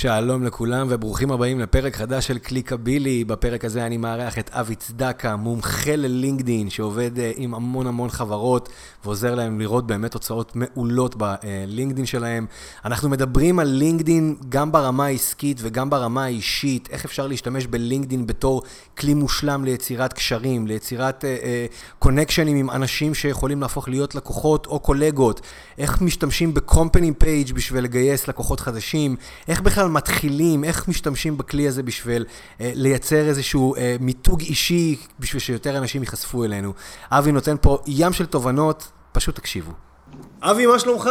שלום לכולם וברוכים הבאים לפרק חדש של קליקבילי. בפרק הזה אני מארח את אבי צדקה, מומחה ללינקדין, שעובד אה, עם המון המון חברות ועוזר להם לראות באמת תוצאות מעולות בלינקדין שלהם. אנחנו מדברים על לינקדין גם ברמה העסקית וגם ברמה האישית, איך אפשר להשתמש בלינקדין בתור כלי מושלם ליצירת קשרים, ליצירת קונקשנים uh, uh, עם אנשים שיכולים להפוך להיות לקוחות או קולגות, איך משתמשים בקומפני פייג' בשביל לגייס לקוחות חדשים, איך בכלל בכלל מתחילים, איך משתמשים בכלי הזה בשביל אה, לייצר איזשהו אה, מיתוג אישי, בשביל שיותר אנשים ייחשפו אלינו. אבי נותן פה ים של תובנות, פשוט תקשיבו. אבי, מה שלומך?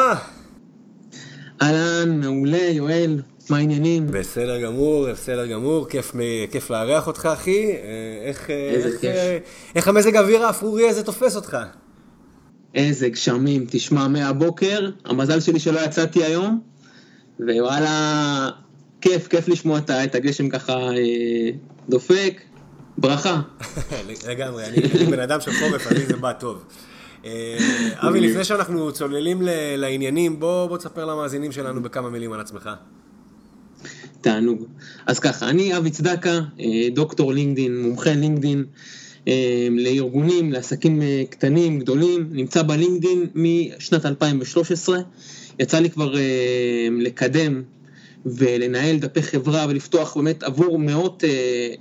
אהלן, מעולה, יואל, מה העניינים? בסדר גמור, בסדר גמור, כיף, כיף לארח אותך, אחי. אה, איך, איך, כיף. איך המזג האוויר האפרורי הזה תופס אותך? איזה גשמים, תשמע, מהבוקר, המזל שלי שלא יצאתי היום, ווואלה, כיף, כיף לשמוע את הגשם ככה אה, דופק, ברכה. לגמרי, אני בן אדם של חורף, אני זה בא טוב. אה, אבי, לפני שאנחנו צוללים לעניינים, בוא תספר למאזינים שלנו בכמה מילים על עצמך. תענוג. אז ככה, אני אבי צדקה, אה, דוקטור לינקדין, מומחה לינקדין. לארגונים, לעסקים קטנים, גדולים, נמצא בלינקדין משנת 2013. יצא לי כבר לקדם ולנהל דפי חברה ולפתוח באמת עבור מאות אה,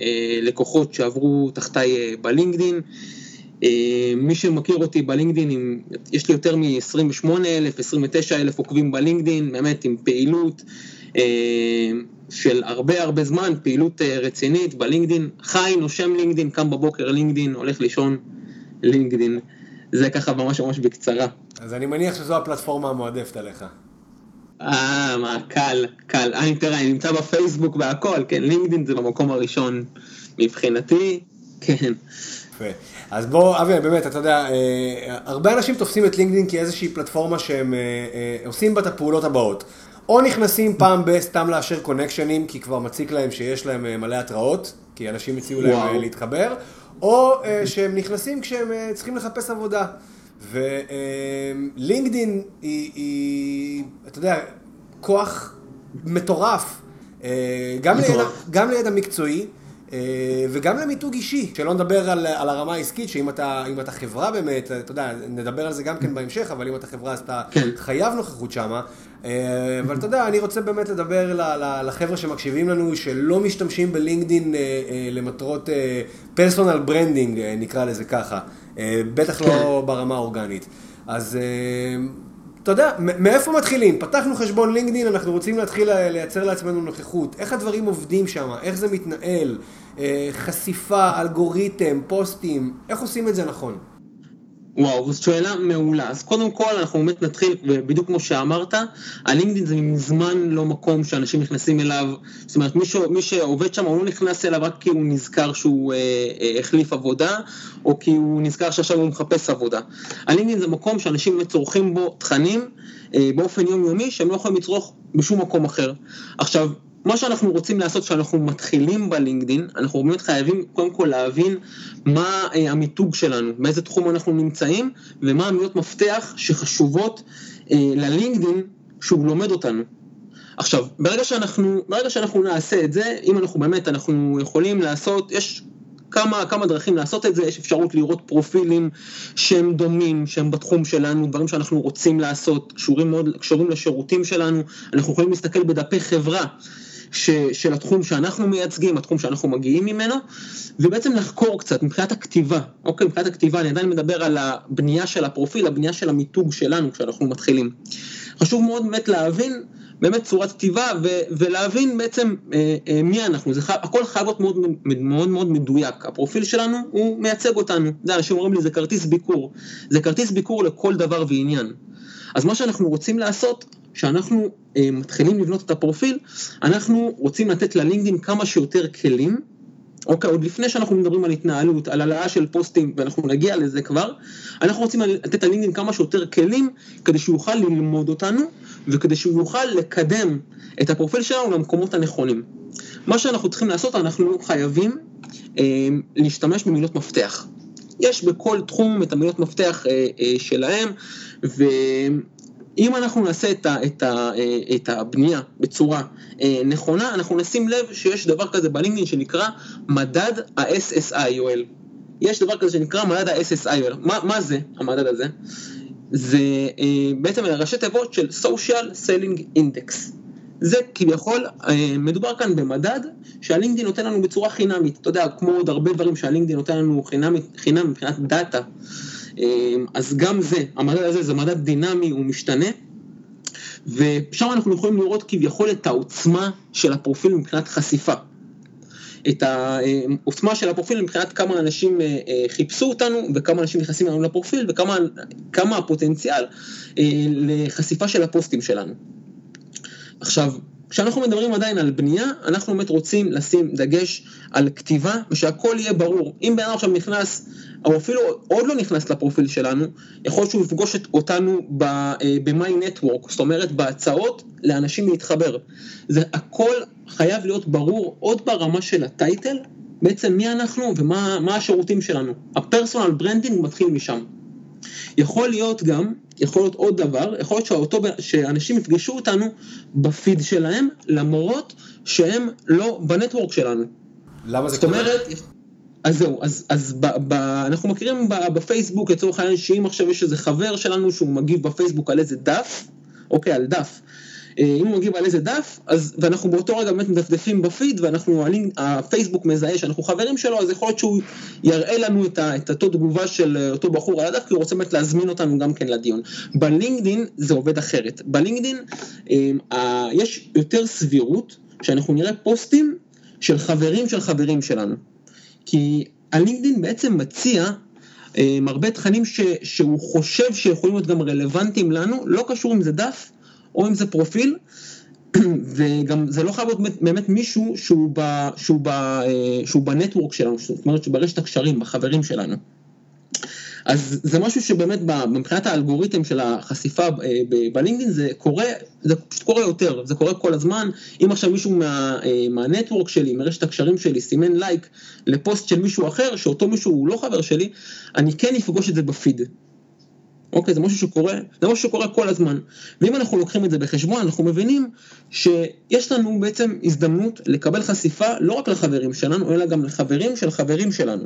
אה, לקוחות שעברו תחתיי אה, בלינקדין. אה, מי שמכיר אותי בלינקדין, עם, יש לי יותר מ-28 אלף, 29 אלף עוקבים בלינקדין, באמת עם פעילות אה, של הרבה הרבה זמן, פעילות אה, רצינית בלינקדין, חי, נושם לינקדין, קם בבוקר לינקדין, הולך לישון לינקדין. זה ככה ממש ממש בקצרה. אז אני מניח שזו הפלטפורמה המועדפת עליך. אה, מה, קל, קל. אני, תראה, אני נמצא בפייסבוק והכל, כן, לינקדאין זה במקום הראשון מבחינתי, כן. יפה. אז בוא, אבי, באמת, אתה יודע, אה, הרבה אנשים תופסים את לינקדאין כאיזושהי פלטפורמה שהם אה, אה, עושים בה את הפעולות הבאות. או נכנסים פעם בסתם לאשר קונקשנים, כי כבר מציק להם שיש להם מלא התראות, כי אנשים הציעו להם וואו. להתחבר, או שהם נכנסים כשהם צריכים לחפש עבודה. ולינקדין היא, היא, אתה יודע, כוח מטורף, אה, גם, לידע, גם לידע מקצועי. אה, וגם למיתוג אישי, שלא נדבר על, על הרמה העסקית, שאם אתה, אתה חברה באמת, אתה יודע, נדבר על זה גם כן בהמשך, אבל אם אתה חברה אז אתה כן. חייב נוכחות שמה. אה, אבל אתה יודע, אני רוצה באמת לדבר לחבר'ה שמקשיבים לנו, שלא משתמשים בלינקדין למטרות personal branding, נקרא לזה ככה. אה, בטח לא כן. ברמה האורגנית. אז אה, אתה יודע, מאיפה מתחילים? פתחנו חשבון לינקדאין, אנחנו רוצים להתחיל לייצר לעצמנו נוכחות. איך הדברים עובדים שם? איך זה מתנהל? אה, חשיפה, אלגוריתם, פוסטים, איך עושים את זה נכון? וואו, זו שאלה מעולה. אז קודם כל אנחנו באמת נתחיל, ובדיוק כמו שאמרת, הלינקדאין זה מזמן לא מקום שאנשים נכנסים אליו, זאת אומרת מי, ש, מי שעובד שם הוא לא נכנס אליו רק כי הוא נזכר שהוא אה, אה, החליף עבודה, או כי הוא נזכר שעכשיו הוא מחפש עבודה. הלינקדאין זה מקום שאנשים באמת צורכים בו תכנים אה, באופן יומיומי שהם לא יכולים לצרוך בשום מקום אחר. עכשיו, מה שאנחנו רוצים לעשות כשאנחנו מתחילים בלינקדין, אנחנו באמת חייבים קודם כל להבין מה אה, המיתוג שלנו, באיזה תחום אנחנו נמצאים ומה המילות מפתח שחשובות אה, ללינקדין שהוא לומד אותנו. עכשיו, ברגע שאנחנו, ברגע שאנחנו נעשה את זה, אם אנחנו באמת, אנחנו יכולים לעשות, יש כמה, כמה דרכים לעשות את זה, יש אפשרות לראות פרופילים שהם דומים, שהם בתחום שלנו, דברים שאנחנו רוצים לעשות, קשורים מאוד, קשורים לשירותים שלנו, אנחנו יכולים להסתכל בדפי חברה ש, של התחום שאנחנו מייצגים, התחום שאנחנו מגיעים ממנו, ובעצם לחקור קצת מבחינת הכתיבה, אוקיי, מבחינת הכתיבה, אני עדיין מדבר על הבנייה של הפרופיל, הבנייה של המיתוג שלנו כשאנחנו מתחילים. חשוב מאוד באמת להבין באמת צורת כתיבה ו- ולהבין בעצם אה, אה, מי אנחנו, זה הכל חייב להיות מאוד, מאוד מאוד מדויק, הפרופיל שלנו הוא מייצג אותנו, יודע, אנשים אומרים לי זה כרטיס ביקור, זה כרטיס ביקור לכל דבר ועניין. אז מה שאנחנו רוצים לעשות, כשאנחנו אה, מתחילים לבנות את הפרופיל, אנחנו רוצים לתת ללינקדאין כמה שיותר כלים, אוקיי, עוד לפני שאנחנו מדברים על התנהלות, על העלאה של פוסטים, ואנחנו נגיע לזה כבר, אנחנו רוצים לתת ללינקדאין כמה שיותר כלים, כדי שהוא יוכל ללמוד אותנו, וכדי שהוא יוכל לקדם את הפרופיל שלנו למקומות הנכונים. מה שאנחנו צריכים לעשות, אנחנו חייבים אה, להשתמש במילות מפתח. יש בכל תחום את המילות מפתח אה, אה, שלהם, ו... אם אנחנו נעשה את, ה, את, ה, את הבנייה בצורה נכונה, אנחנו נשים לב שיש דבר כזה בלינקדאין שנקרא מדד ה-SSI, יואל. יש דבר כזה שנקרא מדד ה-SSI, מה, מה זה המדד הזה? זה בעצם ראשי תיבות של social selling index. זה כביכול, מדובר כאן במדד שהלינקדאין נותן לנו בצורה חינמית, אתה יודע, כמו עוד הרבה דברים שהלינקדאין נותן לנו חינם, חינם מבחינת דאטה, אז גם זה, המדד הזה זה מדד דינמי, הוא משתנה, ושם אנחנו יכולים לראות כביכול את העוצמה של הפרופיל מבחינת חשיפה. את העוצמה של הפרופיל מבחינת כמה אנשים חיפשו אותנו וכמה אנשים נכנסים לנו לפרופיל וכמה הפוטנציאל לחשיפה של הפוסטים שלנו. עכשיו, כשאנחנו מדברים עדיין על בנייה, אנחנו באמת רוצים לשים דגש על כתיבה ושהכל יהיה ברור. אם בן אדם עכשיו נכנס, או אפילו עוד לא נכנס לפרופיל שלנו, יכול להיות שהוא יפגוש אותנו ב-My Network, זאת אומרת בהצעות לאנשים להתחבר. זה הכל חייב להיות ברור עוד ברמה של ה title, בעצם מי אנחנו ומה השירותים שלנו. ה personal branding מתחיל משם. יכול להיות גם, יכול להיות עוד דבר, יכול להיות שאותו, שאנשים יפגשו אותנו בפיד שלהם, למרות שהם לא בנטוורק שלנו. למה זה קורה? זאת אומרת, אז זהו, אז, אז ב, ב, אנחנו מכירים ב, בפייסבוק לצורך העניין שאם עכשיו יש איזה חבר שלנו שהוא מגיב בפייסבוק על איזה דף, אוקיי, על דף, אם הוא מגיב על איזה דף, אז, ואנחנו באותו רגע באמת מדפדפים בפיד, ואנחנו, הפייסבוק מזהה שאנחנו חברים שלו, אז יכול להיות שהוא יראה לנו את, ה, את אותו תגובה של אה, אותו בחור על הדף, כי הוא רוצה באמת להזמין אותנו גם כן לדיון. בלינקדין זה עובד אחרת. בלינקדין אה, יש יותר סבירות שאנחנו נראה פוסטים של חברים של חברים שלנו. כי הלינקדין בעצם מציע הרבה תכנים ש, שהוא חושב שיכולים להיות גם רלוונטיים לנו, לא קשור אם זה דף או אם זה פרופיל, וגם זה לא חייב להיות באמת, באמת מישהו שהוא, ב, שהוא, ב, אה, שהוא בנטוורק שלנו, זאת אומרת שברשת הקשרים, בחברים שלנו. אז זה משהו שבאמת מבחינת האלגוריתם של החשיפה אה, בלינקדאין זה קורה, זה פשוט קורה יותר, זה קורה כל הזמן. אם עכשיו מישהו מה, אה, מהנטוורק שלי, מרשת הקשרים שלי, סימן לייק לפוסט של מישהו אחר, שאותו מישהו הוא לא חבר שלי, אני כן אפגוש את זה בפיד. אוקיי, זה משהו שקורה, זה משהו שקורה כל הזמן. ואם אנחנו לוקחים את זה בחשבון, אנחנו מבינים שיש לנו בעצם הזדמנות לקבל חשיפה לא רק לחברים שלנו, אלא גם לחברים של חברים שלנו.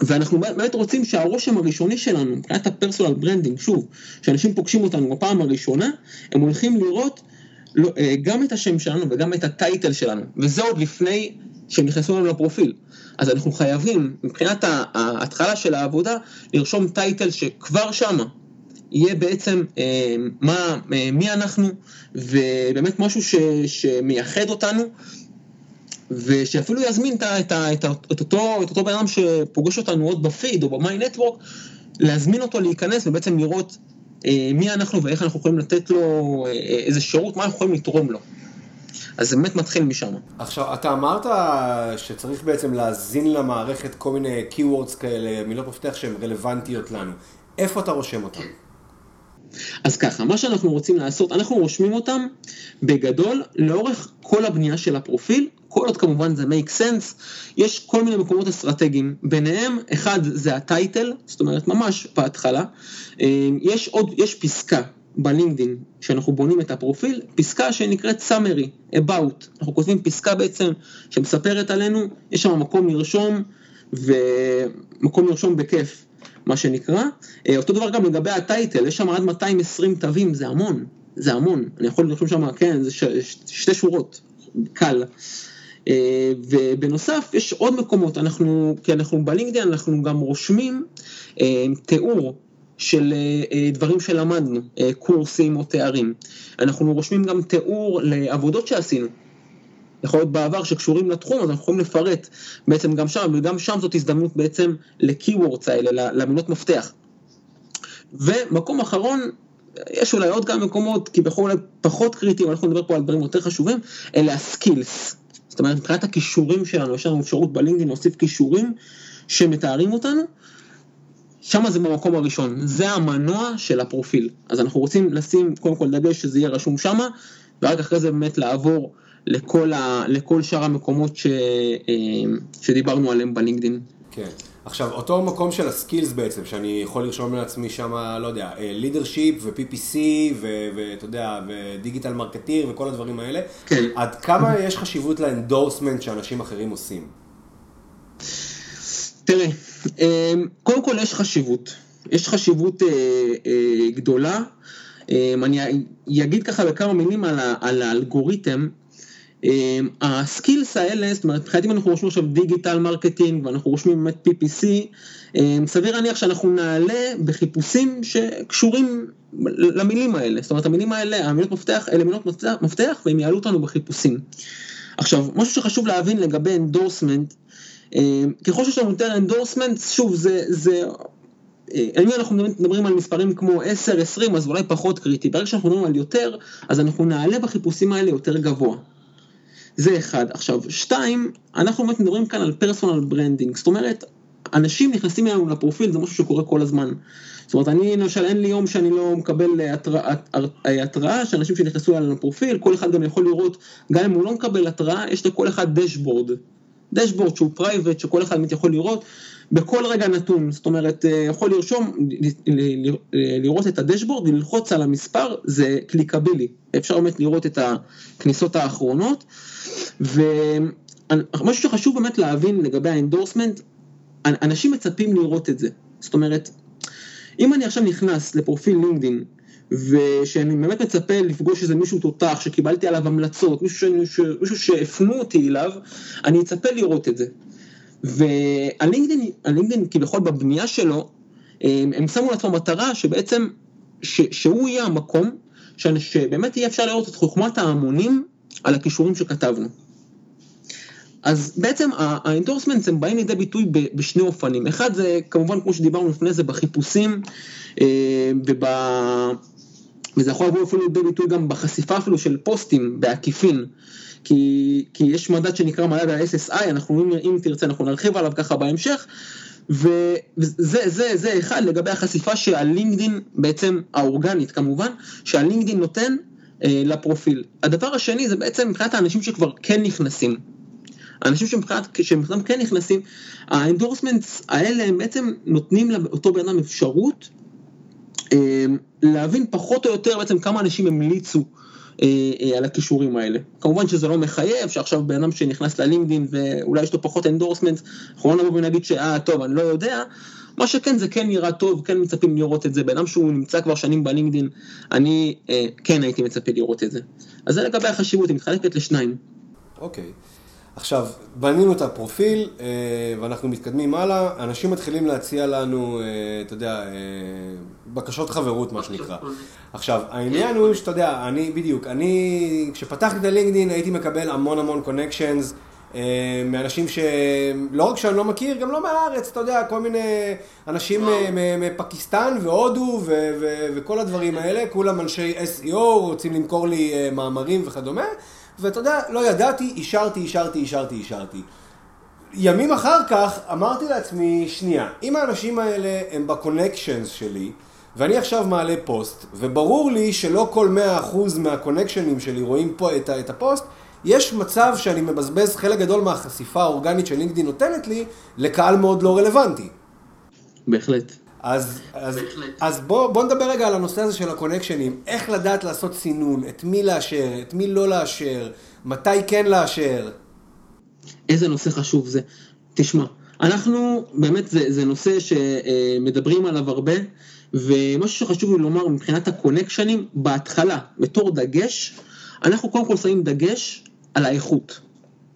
ואנחנו באמת רוצים שהרושם הראשוני שלנו, מבחינת ה personal branding, שוב, שאנשים פוגשים אותנו בפעם הראשונה, הם הולכים לראות אה, גם את השם שלנו וגם את ה title שלנו, וזה עוד לפני שהם נכנסו לנו לפרופיל. אז אנחנו חייבים, מבחינת ההתחלה של העבודה, לרשום title שכבר שמה יהיה בעצם אה, מה, אה, מי אנחנו, ובאמת משהו ש, שמייחד אותנו, ושאפילו יזמין את, את, את, את, אותו, את אותו בן אדם שפוגש אותנו עוד בפיד או במיי נטוורק, להזמין אותו להיכנס ובעצם לראות אה, מי אנחנו ואיך אנחנו יכולים לתת לו אה, איזה שירות, מה אנחנו יכולים לתרום לו. אז זה באמת מתחיל משם. עכשיו, אתה אמרת שצריך בעצם להזין למערכת כל מיני keywords כאלה, מילות מפתח שהן רלוונטיות לנו. איפה אתה רושם אותן? אז ככה, מה שאנחנו רוצים לעשות, אנחנו רושמים אותם בגדול לאורך כל הבנייה של הפרופיל, כל עוד כמובן זה make sense, יש כל מיני מקומות אסטרטגיים, ביניהם אחד זה הטייטל, זאת אומרת ממש בהתחלה, אה, יש עוד, יש פסקה בלינקדין, כשאנחנו בונים את הפרופיל, פסקה שנקראת summary, about, אנחנו כותבים פסקה בעצם שמספרת עלינו, יש שם מקום לרשום ומקום לרשום בכיף, מה שנקרא. אה, אותו דבר גם לגבי הטייטל, יש שם עד 220 תווים, זה המון, זה המון, אני יכול לרשום שם, כן, זה ש, שתי שורות, קל. אה, ובנוסף יש עוד מקומות, אנחנו, כי אנחנו בלינקדאין אנחנו גם רושמים אה, תיאור של דברים שלמדנו, קורסים או תארים. אנחנו רושמים גם תיאור לעבודות שעשינו. יכול להיות בעבר שקשורים לתחום, אז אנחנו יכולים לפרט בעצם גם שם, וגם שם זאת הזדמנות בעצם ל-keywords האלה, למילות מפתח. ומקום אחרון, יש אולי עוד כמה מקומות, כי בכל פחות קריטיים, אנחנו נדבר פה על דברים יותר חשובים, אלה הסקילס. זאת אומרת, מבחינת הכישורים שלנו, יש לנו אפשרות בלינקדאין להוסיף כישורים שמתארים אותנו, שם זה במקום הראשון, זה המנוע של הפרופיל. אז אנחנו רוצים לשים קודם כל דגש שזה יהיה רשום שמה, ורק אחרי זה באמת לעבור לכל, ה, לכל שאר המקומות ש, אה, שדיברנו עליהם בלינקדאין. כן. עכשיו, אותו מקום של ה skills בעצם, שאני יכול לרשום לעצמי שם, לא יודע, leadership ו-PPC ואתה יודע, ו digital marketing וכל הדברים האלה, כן. עד כמה יש חשיבות ל endorsement שאנשים אחרים עושים? תראה, קודם כל יש חשיבות, יש חשיבות אה, אה, גדולה. אמ, אני אגיד ככה בכמה מילים על, על האלגוריתם. אמ, ה skills האלה, זאת אומרת, מבחינתי אם אנחנו רושמים עכשיו digital marketing ואנחנו רושמים באמת PPC, סביר להניח שאנחנו נעלה בחיפושים שקשורים למילים האלה, זאת אומרת המילים האלה, המילות מפתח, אלה מילות מפתח, מפתח והם יעלו אותנו בחיפושים. עכשיו, משהו שחשוב להבין לגבי endorsement, ככל שיש לנו יותר endorsement, שוב, זה, זה אם אנחנו מדברים על מספרים כמו 10, 20, אז אולי פחות קריטי. ברגע שאנחנו מדברים על יותר, אז אנחנו נעלה בחיפושים האלה יותר גבוה. זה אחד. עכשיו, שתיים, אנחנו באמת מדברים כאן על personal branding. זאת אומרת, אנשים נכנסים אלינו לפרופיל, זה משהו שקורה כל הזמן. זאת אומרת, אני למשל, אין לי יום שאני לא מקבל התראה, התראה שאנשים שנכנסו אלינו לפרופיל, כל אחד גם יכול לראות, גם אם הוא לא מקבל התראה, יש לכל אחד dashboard. dashboard שהוא private, שכל אחד באמת יכול לראות. בכל רגע נתון, זאת אומרת, אה, יכול לרשום, לראות את הדשבורד וללחוץ על המספר, זה קליקבילי, אפשר באמת לראות את הכניסות האחרונות, ומשהו שחשוב באמת להבין לגבי האנדורסמנט, אנשים מצפים לראות את זה, זאת אומרת, אם אני עכשיו נכנס לפרופיל לינקדאין, ושאני באמת מצפה לפגוש איזה מישהו תותח שקיבלתי עליו המלצות, מישהו, מישהו שהפנו אותי אליו, אני אצפה לראות את זה. והלינקדאין, הלינקדאין כביכול בבנייה שלו, הם, הם שמו לעצמם מטרה שבעצם, ש, שהוא יהיה המקום, שבאמת יהיה אפשר לראות את חוכמת ההמונים על הכישורים שכתבנו. אז בעצם ה endorsements הם באים לידי ביטוי בשני אופנים, אחד זה כמובן כמו שדיברנו לפני זה בחיפושים אה, וב... וזה יכול לבוא אפילו לידי ביטוי גם בחשיפה אפילו של פוסטים בעקיפין כי, כי יש מדד שנקרא מדד ה-SSI, אנחנו אם, אם תרצה אנחנו נרחיב עליו ככה בהמשך, וזה זה, זה אחד לגבי החשיפה שהלינקדאין בעצם, האורגנית כמובן, שהלינקדאין נותן אה, לפרופיל. הדבר השני זה בעצם מבחינת האנשים שכבר כן נכנסים. האנשים שמבחינת, שמבחינתם כן נכנסים, ה endorsements האלה הם בעצם נותנים לאותו בן אדם אפשרות להבין פחות או יותר בעצם כמה אנשים המליצו אה, אה, על הכישורים האלה. כמובן שזה לא מחייב, שעכשיו בן אדם שנכנס ללינקדאין ואולי יש לו פחות endorsement, אנחנו לא נבוא ונגיד שאה טוב אני לא יודע, מה שכן זה כן נראה טוב, כן מצפים לראות את זה, בן אדם שהוא נמצא כבר שנים בלינקדאין, אני אה, כן הייתי מצפה לראות את זה. אז זה לגבי החשיבות, היא מתחלקת לשניים. אוקיי. Okay. עכשיו, בנינו את הפרופיל אה, ואנחנו מתקדמים הלאה, אנשים מתחילים להציע לנו, אה, אתה יודע, אה, בקשות חברות, מה שנקרא. עכשיו, העניין הוא שאתה יודע, אני, בדיוק, אני, כשפתחתי את הלינקדאין הייתי מקבל המון המון קונקשיינס. מאנשים שלא רק שאני לא מכיר, גם לא מהארץ, אתה יודע, כל מיני אנשים מפקיסטן והודו וכל הדברים האלה, כולם אנשי SEO, רוצים למכור לי מאמרים וכדומה. ואתה יודע, לא ידעתי, אישרתי, אישרתי, אישרתי, אישרתי. ימים אחר כך אמרתי לעצמי, שנייה, אם האנשים האלה הם ב connections שלי, ואני עכשיו מעלה פוסט, וברור לי שלא כל 100% מה connectionים שלי רואים פה את, את הפוסט, יש מצב שאני מבזבז חלק גדול מהחשיפה האורגנית שלינקדאין נותנת לי לקהל מאוד לא רלוונטי. בהחלט. אז, אז, אז בוא, בוא נדבר רגע על הנושא הזה של הקונקשנים, איך לדעת לעשות סינון, את מי לאשר, את מי לא לאשר, מתי כן לאשר. איזה נושא חשוב זה. תשמע, אנחנו, באמת זה, זה נושא שמדברים עליו הרבה, ומשהו שחשוב לי לומר מבחינת הקונקשנים, בהתחלה, בתור דגש, אנחנו קודם כל שמים דגש על האיכות.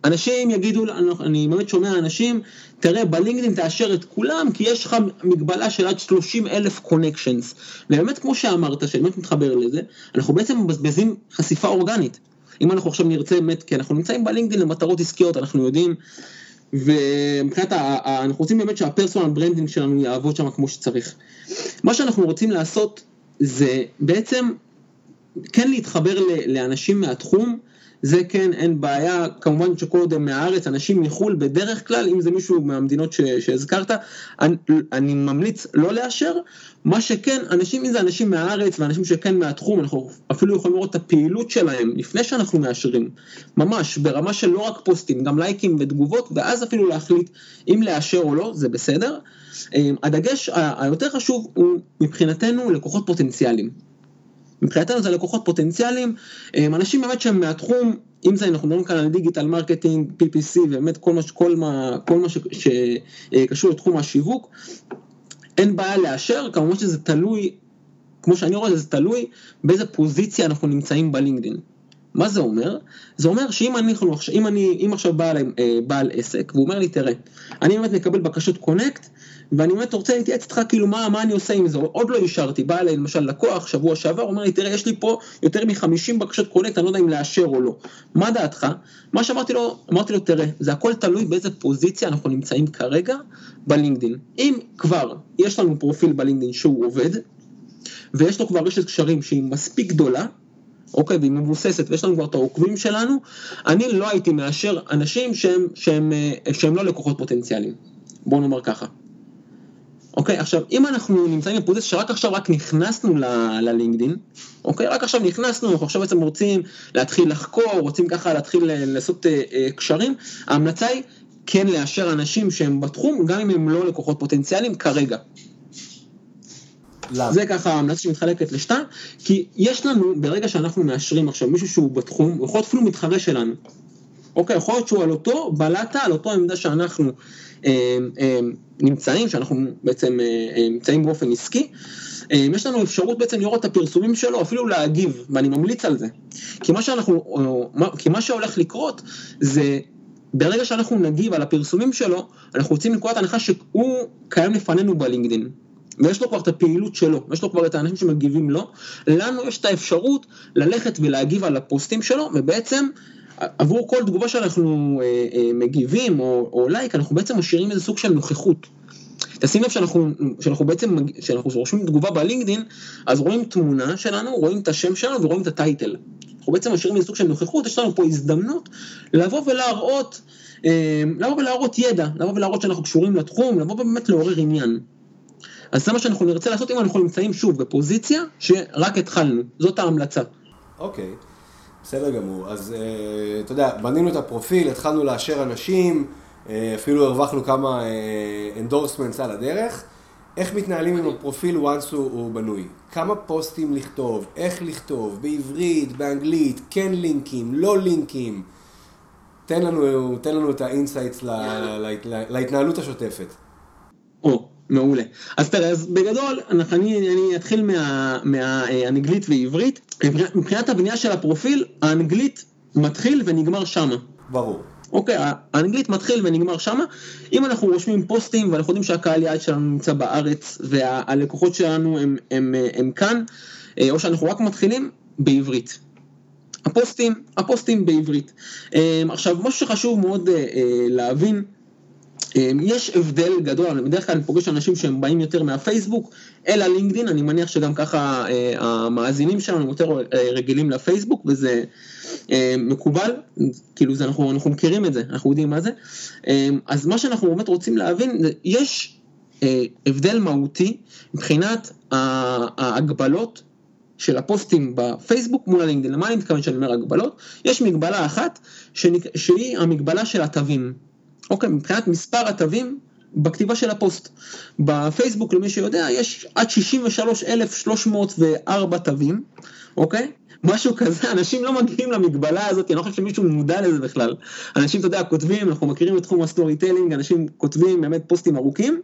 אנשים יגידו, אני באמת שומע אנשים, תראה בלינקדאין תאשר את כולם כי יש לך מגבלה של עד 30 אלף connections. ובאמת כמו שאמרת, שאני באמת מתחבר לזה, אנחנו בעצם מבזבזים חשיפה אורגנית. אם אנחנו עכשיו נרצה באמת, כי אנחנו נמצאים בלינקדאין למטרות עסקיות, אנחנו יודעים, ומבחינת, אנחנו רוצים באמת שה personal branding שלנו יעבוד שם כמו שצריך. מה שאנחנו רוצים לעשות זה בעצם כן להתחבר לאנשים מהתחום, זה כן, אין בעיה, כמובן שכל עוד הם מהארץ, אנשים מחו"ל בדרך כלל, אם זה מישהו מהמדינות שהזכרת, אני, אני ממליץ לא לאשר, מה שכן, אנשים, אם זה אנשים מהארץ ואנשים שכן מהתחום, אנחנו אפילו יכולים לראות את הפעילות שלהם לפני שאנחנו מאשרים, ממש, ברמה של לא רק פוסטים, גם לייקים ותגובות, ואז אפילו להחליט אם לאשר או לא, זה בסדר. אמ, הדגש היותר חשוב הוא מבחינתנו לקוחות פוטנציאליים. מבחינתנו זה לקוחות פוטנציאליים, אנשים באמת שהם מהתחום, אם זה אנחנו מדברים כאן על digital marketing, PPC ובאמת כל מה, כל מה, כל מה ש, שקשור לתחום השיווק, אין בעיה לאשר, כמובן שזה תלוי, כמו שאני רואה זה תלוי באיזה פוזיציה אנחנו נמצאים בלינקדאין. מה זה אומר? זה אומר שאם אני, אם אני, אם עכשיו בעל, אה, בעל עסק והוא אומר לי תראה, אני באמת מקבל בקשות קונקט ואני באמת רוצה להתייעץ איתך כאילו מה, מה אני עושה עם זה, עוד לא אישרתי, בא אליי למשל לקוח שבוע שעבר, אומר לי תראה יש לי פה יותר מ-50 בקשות קונקט, אני לא יודע אם לאשר או לא, מה דעתך? מה שאמרתי לו, אמרתי לו תראה, זה הכל תלוי באיזה פוזיציה אנחנו נמצאים כרגע בלינקדין, אם כבר יש לנו פרופיל בלינקדין שהוא עובד, ויש לו כבר רשת קשרים שהיא מספיק גדולה, אוקיי, והיא מבוססת ויש לנו כבר את העוקבים שלנו, אני לא הייתי מאשר אנשים שהם, שהם, שהם, שהם לא לקוחות פוטנציאליים, בואו נאמר ככה. אוקיי, עכשיו אם אנחנו נמצאים בפוזיציה שרק עכשיו רק נכנסנו ללינקדין, אוקיי, רק עכשיו נכנסנו, אנחנו עכשיו בעצם רוצים להתחיל לחקור, רוצים ככה להתחיל אה, לעשות אה, אה, קשרים, ההמלצה היא כן לאשר אנשים שהם בתחום, גם אם הם לא לקוחות פוטנציאליים כרגע. למה? זה ככה ההמלצה שמתחלקת לשתיים, כי יש לנו, ברגע שאנחנו מאשרים עכשיו מישהו שהוא בתחום, הוא יכול להיות אפילו מתחרה שלנו. אוקיי, יכול להיות שהוא על אותו בלטה, על אותו עמדה שאנחנו אה, אה, נמצאים, שאנחנו בעצם אה, נמצאים באופן עסקי, יש לנו אפשרות בעצם לראות את הפרסומים שלו, אפילו להגיב, ואני ממליץ על זה. כי מה שאנחנו, כי מה שהולך לקרות זה ברגע שאנחנו נגיב על הפרסומים שלו, אנחנו לקרוא את הנחה שהוא קיים לפנינו בלינקדאין. ויש לו כבר את הפעילות שלו, יש לו כבר את האנשים שמגיבים לו, לנו יש את האפשרות ללכת ולהגיב על הפוסטים שלו, ובעצם עבור כל תגובה שאנחנו אה, אה, מגיבים או, או לייק, אנחנו בעצם משאירים איזה סוג של נוכחות. תשים לב שאנחנו, שאנחנו בעצם, כשאנחנו רושמים תגובה בלינקדין, אז רואים תמונה שלנו, רואים את השם שלנו ורואים את הטייטל. אנחנו בעצם משאירים איזה סוג של נוכחות, יש לנו פה הזדמנות לבוא ולהראות, אה, לבוא ולהראות ידע, לבוא ולהראות שאנחנו קשורים לתחום, לבוא ובאמת לעורר עניין. אז זה מה שאנחנו נרצה לעשות אם אנחנו נמצאים שוב בפוזיציה שרק התחלנו, זאת ההמלצה. אוקיי. Okay. בסדר גמור. אז uh, אתה יודע, בנינו את הפרופיל, התחלנו לאשר אנשים, uh, אפילו הרווחנו כמה endorsements uh, על הדרך. איך מתנהלים עם הפרופיל once הוא, הוא בנוי? כמה פוסטים לכתוב, איך לכתוב, בעברית, באנגלית, כן לינקים, לא לינקים. תן לנו, תן לנו את ה insights לה, לה, לה, להתנהלות השוטפת. או, מעולה. אז תראה, אז בגדול, אני, אני אתחיל מהאנגלית מה, ועברית. מבחינת הבנייה של הפרופיל, האנגלית מתחיל ונגמר שמה. ברור. אוקיי, האנגלית מתחיל ונגמר שמה. אם אנחנו רושמים פוסטים ואנחנו יודעים שהקהל יעד שלנו נמצא בארץ והלקוחות שלנו הם, הם, הם, הם כאן, אה, או שאנחנו רק מתחילים, בעברית. הפוסטים, הפוסטים בעברית. אה, עכשיו, משהו שחשוב מאוד אה, להבין, יש הבדל גדול, בדרך כלל אני פוגש אנשים שהם באים יותר מהפייסבוק אל הלינקדין, אני מניח שגם ככה אה, המאזינים שלנו יותר אה, רגילים לפייסבוק וזה אה, מקובל, כאילו זה, אנחנו, אנחנו מכירים את זה, אנחנו יודעים מה זה, אה, אז מה שאנחנו באמת רוצים להבין, יש הבדל מהותי מבחינת ההגבלות של הפוסטים בפייסבוק מול הלינקדאין, למה אני מתכוון כשאני אומר הגבלות? יש מגבלה אחת שהיא המגבלה של התווים. אוקיי, מבחינת מספר התווים בכתיבה של הפוסט. בפייסבוק, למי שיודע, יש עד 63,304 תווים, אוקיי? משהו כזה, אנשים לא מגיעים למגבלה הזאת, אני לא חושב שמישהו מודע לזה בכלל. אנשים, אתה יודע, כותבים, אנחנו מכירים את תחום ה storytelling, אנשים כותבים באמת פוסטים ארוכים,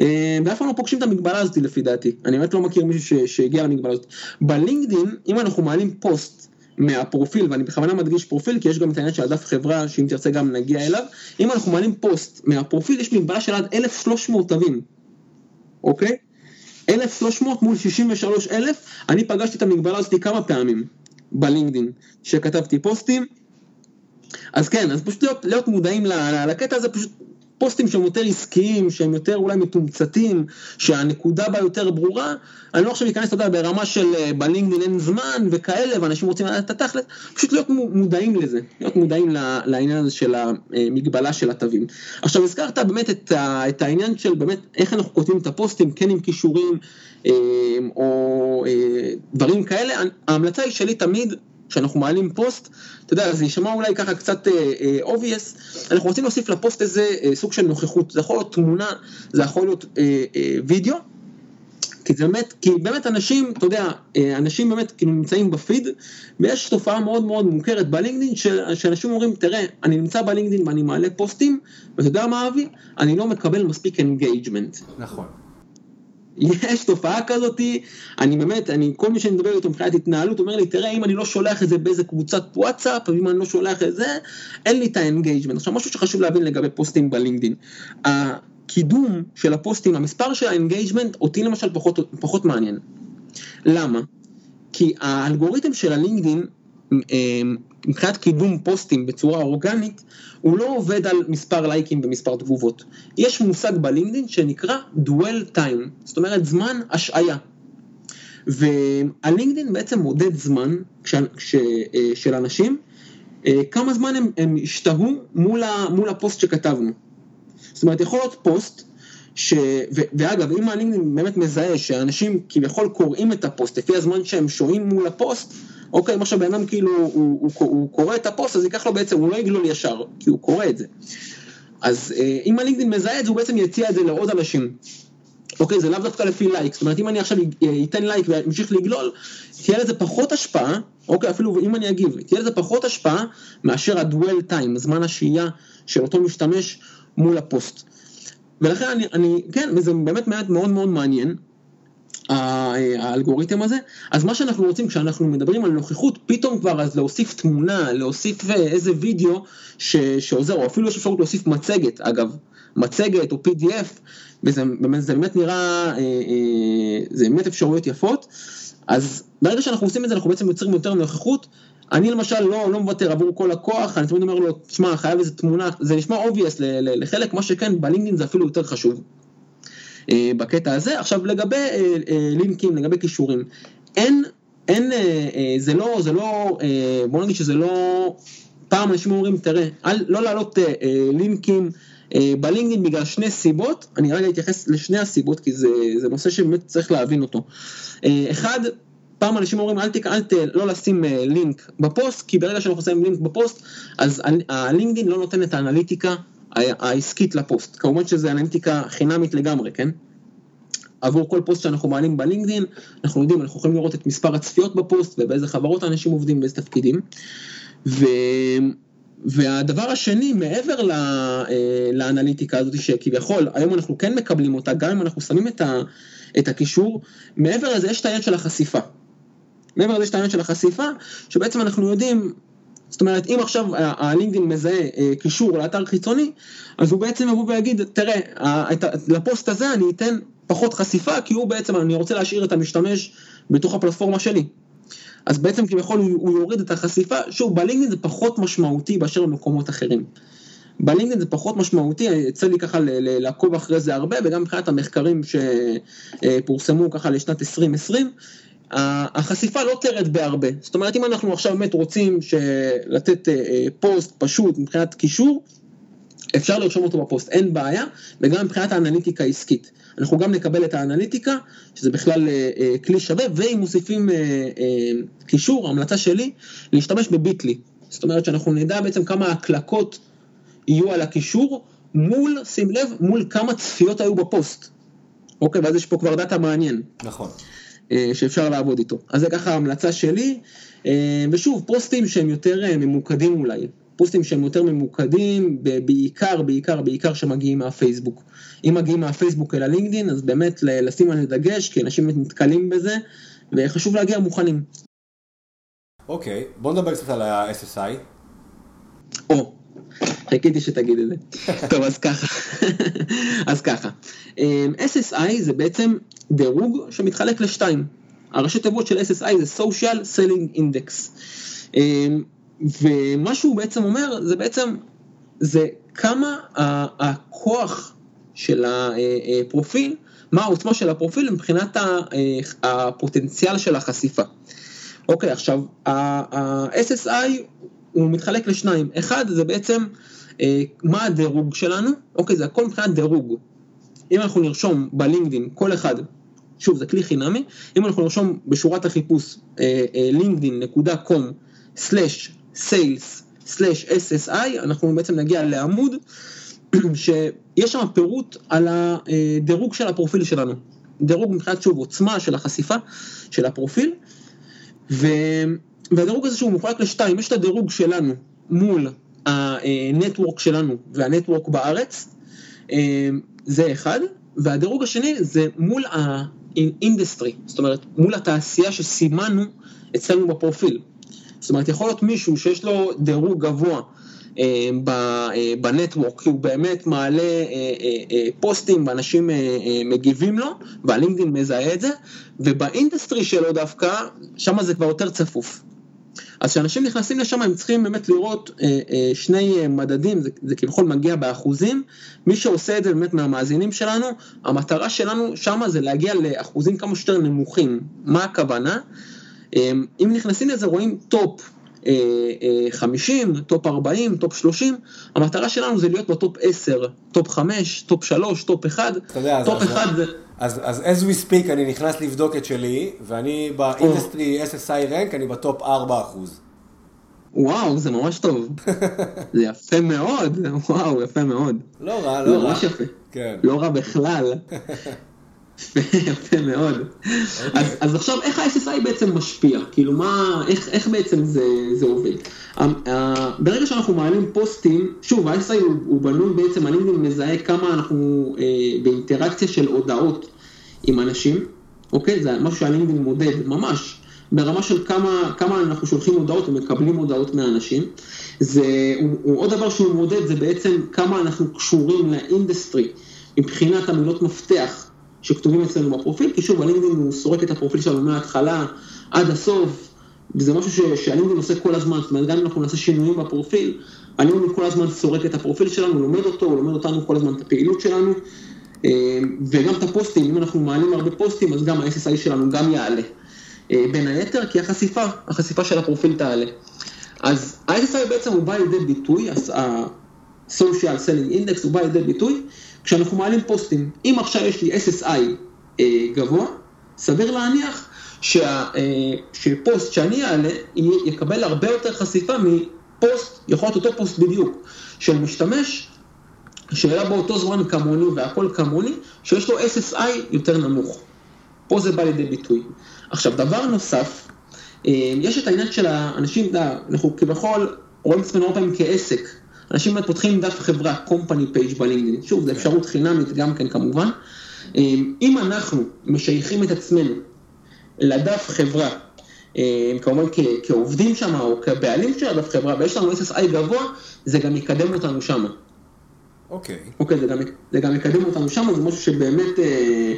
אה, ואף פעם לא פוגשים את המגבלה הזאת לפי דעתי. אני באמת לא מכיר מישהו שהגיע למגבלה הזאת. בלינקדין, אם אנחנו מעלים פוסט מהפרופיל, ואני בכוונה מדגיש פרופיל, כי יש גם את העניין של הדף חברה, שאם תרצה גם נגיע אליו, אם אנחנו מעלים פוסט מהפרופיל, יש מגבלה של עד 1,300 תווים, אוקיי? 1,300 מול 63,000, אני פגשתי את המגבלה הזאת כמה פעמים בלינקדין, שכתבתי פוסטים, אז כן, אז פשוט להיות, להיות מודעים לקטע הזה, פשוט פוסטים שהם יותר עסקיים, שהם יותר אולי מתומצתים, שהנקודה בה יותר ברורה, אני לא עכשיו אכנס, אתה יודע, ברמה של אה, בלינקדאין אין זמן וכאלה, ואנשים רוצים לדעת את התכלת, פשוט להיות מודעים לזה, להיות מודעים לעניין הזה של המגבלה של התווים. עכשיו הזכרת באמת את, את העניין של באמת איך אנחנו כותבים את הפוסטים, כן עם כישורים אה, או אה, דברים כאלה, ההמלצה היא שלי תמיד כשאנחנו מעלים פוסט, אתה יודע, זה יישמע אולי ככה קצת obvious, uh, uh, אנחנו רוצים להוסיף לפוסט איזה uh, סוג של נוכחות, זה יכול להיות תמונה, זה יכול להיות uh, uh, וידאו, כי זה באמת, כי באמת אנשים, אתה יודע, אנשים באמת כאילו נמצאים בפיד, ויש תופעה מאוד מאוד מוכרת בלינקדאין, שאנשים אומרים, תראה, אני נמצא בלינקדאין ואני מעלה פוסטים, ואתה יודע מה אבי? אני לא מקבל מספיק engagement. נכון. יש תופעה כזאתי, אני באמת, אני, כל מי שאני מדבר איתו מבחינת התנהלות, אומר לי, תראה, אם אני לא שולח את זה באיזה קבוצת וואטסאפ, ואם אני לא שולח את זה, אין לי את ה engagement. עכשיו, משהו שחשוב להבין לגבי פוסטים בלינקדאין. הקידום של הפוסטים, המספר של ה engagement, אותי למשל פחות, פחות מעניין. למה? כי האלגוריתם של הלינקדאין, אה, מבחינת קידום פוסטים בצורה אורגנית, הוא לא עובד על מספר לייקים ומספר תגובות. יש מושג בלינקדאין שנקרא dwell time, זאת אומרת זמן השהייה. והלינקדאין בעצם מודד זמן כש, כש, אה, של אנשים, אה, כמה זמן הם, הם השתהו מול, ה, מול הפוסט שכתבנו. זאת אומרת, יכול להיות פוסט, ש... ו... ואגב, אם הלינקדאין באמת מזהה שאנשים כביכול קוראים את הפוסט לפי הזמן שהם שוהים מול הפוסט, אוקיי, אם עכשיו בן אדם כאילו, הוא, הוא, הוא, הוא קורא את הפוסט, אז ייקח לו בעצם, הוא לא יגלול ישר, כי הוא קורא את זה. אז אה, אם הלינקדאין מזהה את זה, הוא בעצם יציע את זה לעוד אנשים. אוקיי, זה לאו דווקא לפי לייק, זאת אומרת אם אני עכשיו אתן לייק ואמשיך לגלול, תהיה לזה פחות השפעה, אוקיי, אפילו אם אני אגיב, תהיה לזה פחות השפעה מאשר ה-dwell time, זמן השהייה של אותו משתמש מול הפוסט. ולכן אני, אני כן, וזה באמת מעט מאוד מאוד מעניין, האלגוריתם הזה, אז מה שאנחנו רוצים כשאנחנו מדברים על נוכחות, פתאום כבר אז להוסיף תמונה, להוסיף אה, איזה וידאו ש, שעוזר, או אפילו יש אפשרות להוסיף מצגת, אגב, מצגת או PDF, וזה באמת, זה באמת נראה, אה, אה, זה באמת אפשרויות יפות, אז ברגע שאנחנו עושים את זה אנחנו בעצם יוצרים יותר נוכחות, אני למשל לא, לא מוותר עבור כל לקוח, אני תמיד אומר לו, תשמע, חייב איזה תמונה, זה נשמע obvious לחלק, מה שכן, בלינקדאין זה אפילו יותר חשוב. אה, בקטע הזה. עכשיו לגבי אה, אה, לינקים, לגבי כישורים, אין, אין, זה לא, זה לא, בוא נגיד שזה לא, פעם אנשים אומרים, תראה, אל, לא להעלות לינקים בלינקדאין בגלל שני סיבות, אני רגע אתייחס לשני הסיבות כי זה, זה נושא שבאמת צריך להבין אותו. אחד, פעם אנשים אומרים אל תקרא. לא לשים לינק בפוסט, כי ברגע שאנחנו שמים לינק בפוסט, אז הלינקדאין לא נותן את האנליטיקה העסקית לפוסט. כמובן שזה אנליטיקה חינמית לגמרי, כן? עבור כל פוסט שאנחנו מעלים בלינקדאין, אנחנו יודעים, אנחנו יכולים לראות את מספר הצפיות בפוסט ובאיזה חברות אנשים עובדים, באיזה תפקידים. ו... והדבר השני, מעבר ל... אה, לאנליטיקה הזאת, שכביכול, היום אנחנו כן מקבלים אותה, גם אם אנחנו שמים את, ה... את הקישור, מעבר לזה יש את העניין של החשיפה. מעבר לזה יש את העניין של החשיפה, שבעצם אנחנו יודעים זאת אומרת, אם עכשיו הלינקדאין מזהה אה, קישור לאתר חיצוני, אז הוא בעצם יבוא ויגיד, תראה, לפוסט הזה אני אתן פחות חשיפה, כי הוא בעצם, אני רוצה להשאיר את המשתמש בתוך הפלטפורמה שלי. אז בעצם כביכול הוא, הוא יוריד את החשיפה, שוב, בלינקדאין זה פחות משמעותי באשר במקומות אחרים. בלינקדאין זה פחות משמעותי, יצא לי ככה לעקוב אחרי זה הרבה, וגם מבחינת המחקרים שפורסמו ככה לשנת 2020, החשיפה לא תרד בהרבה. זאת אומרת, אם אנחנו עכשיו באמת רוצים לתת אה, אה, פוסט פשוט מבחינת קישור, אפשר לרשום אותו בפוסט, אין בעיה, וגם מבחינת האנליטיקה העסקית. אנחנו גם נקבל את האנליטיקה, שזה בכלל אה, כלי שווה, ואם מוסיפים קישור, המלצה שלי, להשתמש ב Bitly. זאת אומרת שאנחנו נדע בעצם כמה הקלקות יהיו על הקישור, מול, שים לב, מול כמה צפיות היו בפוסט. אוקיי, ואז יש פה כבר דאטה מעניין. נכון. אה, שאפשר לעבוד איתו. אז זה ככה ההמלצה שלי, אה, ושוב, פוסטים שהם יותר אה, ממוקדים אולי, פוסטים שהם יותר ממוקדים, בעיקר, בעיקר, בעיקר שמגיעים מהפייסבוק. אם מגיעים מהפייסבוק אל הלינקדין, אז באמת לשים על זה דגש, כי אנשים נתקלים בזה, וחשוב להגיע מוכנים. אוקיי, okay, בוא נדבר קצת על ה-SSI. או, חיכיתי שתגיד את זה. טוב, אז ככה. אז ככה. SSI זה בעצם דירוג שמתחלק לשתיים. הראשי תיבות של SSI זה social selling index. ומה שהוא בעצם אומר זה בעצם זה כמה הכוח של הפרופיל, מה העוצמה של הפרופיל מבחינת הפוטנציאל של החשיפה. אוקיי, עכשיו, ה-SSI הוא מתחלק לשניים, אחד זה בעצם מה הדירוג שלנו, אוקיי, זה הכל מבחינת דירוג. אם אנחנו נרשום בלינקדאין כל אחד שוב, זה כלי חינמי, אם אנחנו נרשום בשורת החיפוש linkedin.com/sales/ssi, אנחנו בעצם נגיע לעמוד שיש שם פירוט על הדירוג של הפרופיל שלנו. דירוג מבחינת שוב עוצמה של החשיפה של הפרופיל, ו... והדירוג הזה שהוא מחולק לשתיים, יש את הדירוג שלנו מול ה network שלנו וה network בארץ, זה אחד, והדירוג השני זה מול ה industry, זאת אומרת מול התעשייה שסימנו אצלנו בפרופיל. זאת אומרת יכול להיות מישהו שיש לו דירוג גבוה אה, אה, ב network, כי הוא באמת מעלה אה, פוסטים ואנשים מגיבים לו, והלינקדאין מזהה את זה, וב industry שלו דווקא, שם זה כבר יותר צפוף. אז כשאנשים נכנסים לשם הם צריכים באמת לראות אה, אה, שני אה, מדדים, זה, זה כביכול מגיע באחוזים, מי שעושה את זה באמת מהמאזינים שלנו, המטרה שלנו שם זה להגיע לאחוזים כמה שיותר נמוכים, מה הכוונה? אה, אם נכנסים לזה רואים top 50, אה, top 40, top 30, המטרה שלנו זה להיות ב top 10, top 5, top 3, top 1, top 1 זה... אז, אז as we speak אני נכנס לבדוק את שלי, ואני ב industry SSI rank, אני ב top 4 אחוז. וואו, זה ממש טוב. זה יפה מאוד, וואו, יפה מאוד. לא רע, לא רע. ממש יפה. כן. לא רע בכלל. יפה מאוד. אז, עכשיו, איך ה-SSI בעצם משפיע? כאילו, מה, איך, בעצם זה, עובד? אה, אה, ברגע שאנחנו מעלים פוסטים, שוב, ה-SSI הוא, בנוי בעצם, אני מזהה כמה אנחנו אה, באינטראקציה של הודעות עם אנשים, אוקיי? זה משהו שהלינקדאין מודד, ממש. ברמה של כמה, כמה אנחנו שולחים הודעות ומקבלים הודעות מהאנשים. זה, הוא, הוא עוד דבר שהוא מודד, זה בעצם כמה אנחנו קשורים ל industry מבחינת המילות מפתח. שכתובים אצלנו בפרופיל, כי שוב, הלינקדאין הוא סורק את הפרופיל שלנו מההתחלה עד הסוף, וזה משהו שהלינקדאין עושה כל הזמן, זאת אומרת, גם אם אנחנו נעשה שינויים בפרופיל, הלינקדאין כל הזמן סורק את הפרופיל שלנו, הוא לומד אותו, הוא לומד אותנו כל הזמן את הפעילות שלנו, אה, וגם את הפוסטים, אם אנחנו מעלים הרבה פוסטים, אז גם ה-SSI שלנו גם יעלה. אה, בין היתר, כי החשיפה, החשיפה של הפרופיל תעלה. אז ה-SSI בעצם הוא בא לידי ביטוי, ה-Social Selling Index הוא בא לידי ביטוי, כשאנחנו מעלים פוסטים, אם עכשיו יש לי SSI אה, גבוה, סביר להניח שה, אה, שפוסט שאני אעלה יקבל הרבה יותר חשיפה מפוסט, יכול להיות אותו פוסט בדיוק, של משתמש שהיה באותו זמן כמוני והכל כמוני, שיש לו SSI יותר נמוך. פה זה בא לידי ביטוי. עכשיו, דבר נוסף, אה, יש את העניין של האנשים, אנחנו כביכול רואים את עצמנו הרבה פעמים כעסק. אנשים באמת פותחים דף חברה, company page בלינקדאין, שוב, זו אפשרות חינמית גם כן כמובן. אמ, אם אנחנו משייכים את עצמנו לדף חברה, אמ, כמובן כעובדים שם או כבעלים של הדף חברה, ויש לנו SSI גבוה, זה גם יקדם אותנו שם. אוקיי. Okay. אוקיי, זה גם, זה גם יקדם אותנו שם, זה משהו שבאמת אה,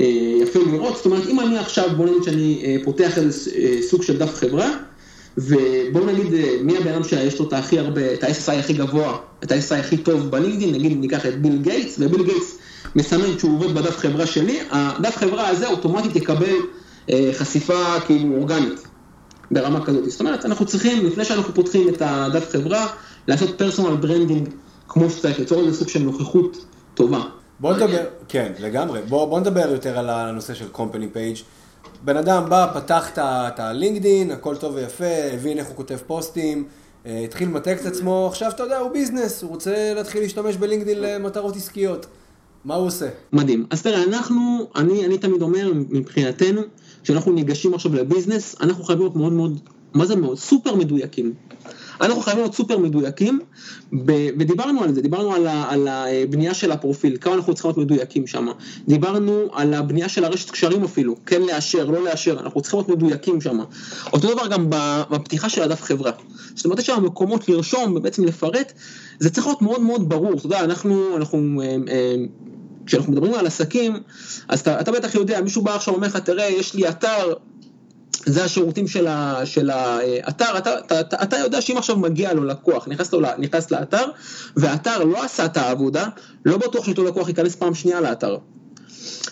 אה, יפה לראות. זאת אומרת, אם אני עכשיו, בוא נגיד שאני אה, פותח איזה אה, סוג של דף חברה, ובואו נגיד אה, מי הבן אדם שיש לו את הכי הרבה, את ה-SSI הכי גבוה, את ה-SSI הכי טוב בלינקדאין, נגיד ניקח את ביל גייטס, וביל גייטס מסמן שהוא עובד בדף חברה שלי, הדף חברה הזה אוטומטית יקבל אה, חשיפה כאילו אורגנית, ברמה כזאת. זאת אומרת, אנחנו צריכים, לפני שאנחנו פותחים את הדף חברה, לעשות personal branding כמו שצריך, ליצור איזה סוג של נוכחות טובה. בוא נדבר, כן, לגמרי. בוא, בוא נדבר יותר על הנושא של company page. בן אדם בא, פתח את הלינקדין, הכל טוב ויפה, הבין איך הוא כותב פוסטים, אה, התחיל למתג את עצמו, עכשיו אתה יודע, הוא business, הוא רוצה להתחיל להשתמש בלינקדין למטרות עסקיות. מה הוא עושה? מדהים. אז תראה, אנחנו, אני, אני תמיד אומר, מבחינתנו, כשאנחנו ניגשים עכשיו לביזנס, אנחנו חייבים להיות מאוד מאוד, מה זה מאוד? סופר מדויקים. אנחנו חייבים להיות סופר מדויקים, ודיברנו על זה, דיברנו על, ה, על הבנייה של הפרופיל, כמה אנחנו צריכים להיות מדויקים שם, דיברנו על הבנייה של הרשת קשרים אפילו, כן לאשר, לא לאשר, אנחנו צריכים להיות מדויקים שם. אותו דבר גם בפתיחה של הדף חברה. זאת אומרת, יש שם מקומות לרשום ובעצם לפרט, זה צריך להיות מאוד מאוד ברור, אתה יודע, אנחנו, אנחנו אה, אה, כשאנחנו מדברים על עסקים, אז אתה, אתה בטח יודע, מישהו בא עכשיו ואומר לך, תראה, יש לי אתר, זה השירותים של, ה, של האתר, אתה, אתה, אתה, יודע שאם עכשיו מגיע לו לקוח, נכנס, לו, נכנס לאתר, והאתר לא עשה את העבודה, לא בטוח שאותו לקוח ייכנס פעם שנייה לאתר.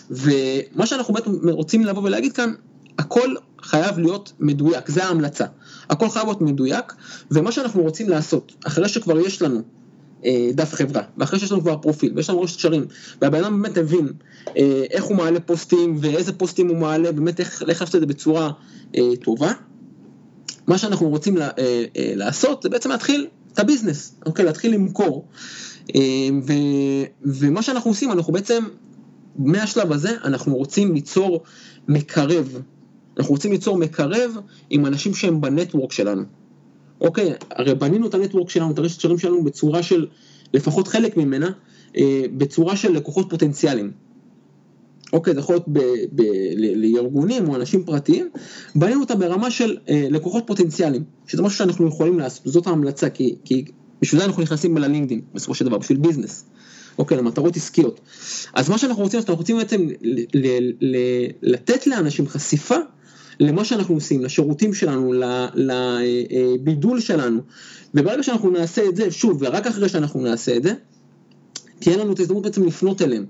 ומה שאנחנו באמת רוצים לבוא ולהגיד כאן, הכל חייב להיות מדויק, זה ההמלצה. הכל חייב להיות מדויק, ומה שאנחנו רוצים לעשות, אחרי שכבר יש לנו אה, דף חברה, ואחרי שיש לנו כבר פרופיל, ויש לנו ראש קשרים, והבן אדם באמת הבין אה, איך הוא מעלה פוסטים, ואיזה פוסטים הוא מעלה, באמת איך לעשות את זה בצורה טובה, מה שאנחנו רוצים לה, אה, אה, לעשות זה בעצם להתחיל את הביזנס, אוקיי? להתחיל למכור. אה, ו, ומה שאנחנו עושים, אנחנו בעצם, מהשלב הזה, אנחנו רוצים ליצור מקרב. אנחנו רוצים ליצור מקרב עם אנשים שהם בנטוורק שלנו. אוקיי, הרי בנינו את הנטוורק שלנו, את הרשת שלנו בצורה של, לפחות חלק ממנה, אה, בצורה של לקוחות פוטנציאליים. אוקיי, זה יכול להיות לארגונים או אנשים פרטיים, בנינו אותה ברמה של אה, לקוחות פוטנציאליים, שזה משהו שאנחנו יכולים לעשות, זאת ההמלצה, כי, כי בשביל זה אנחנו נכנסים ללינקדאין, בסופו של דבר, בשביל ביזנס. אוקיי, למטרות עסקיות. אז מה שאנחנו רוצים, אנחנו רוצים בעצם ל, ל, ל, לתת לאנשים חשיפה למה שאנחנו עושים, לשירותים שלנו, לבידול שלנו, וברגע שאנחנו נעשה את זה, שוב, ורק אחרי שאנחנו נעשה את זה, תהיה לנו את ההזדמנות בעצם לפנות אליהם.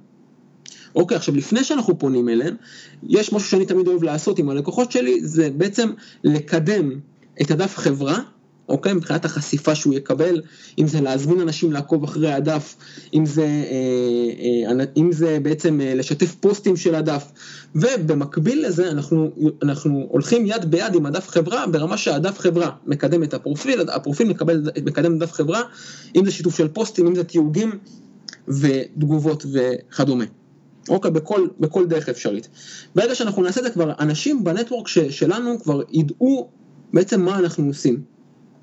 אוקיי, עכשיו לפני שאנחנו פונים אליהם, יש משהו שאני תמיד אוהב לעשות עם הלקוחות שלי, זה בעצם לקדם את הדף חברה אוקיי? מבחינת החשיפה שהוא יקבל, אם זה להזמין אנשים לעקוב אחרי הדף, אם זה, אה, אה, אם זה בעצם אה, לשתף פוסטים של הדף, ובמקביל לזה אנחנו, אנחנו הולכים יד ביד עם הדף חברה ברמה שהדף חברה מקדם את הפרופיל, הפרופיל מקבל, מקדם דף חברה, אם זה שיתוף של פוסטים, אם זה תיוגים ותגובות וכדומה. אוקיי, בכל, בכל דרך אפשרית. ברגע שאנחנו נעשה את זה כבר, אנשים בנטוורק שלנו כבר ידעו בעצם מה אנחנו עושים.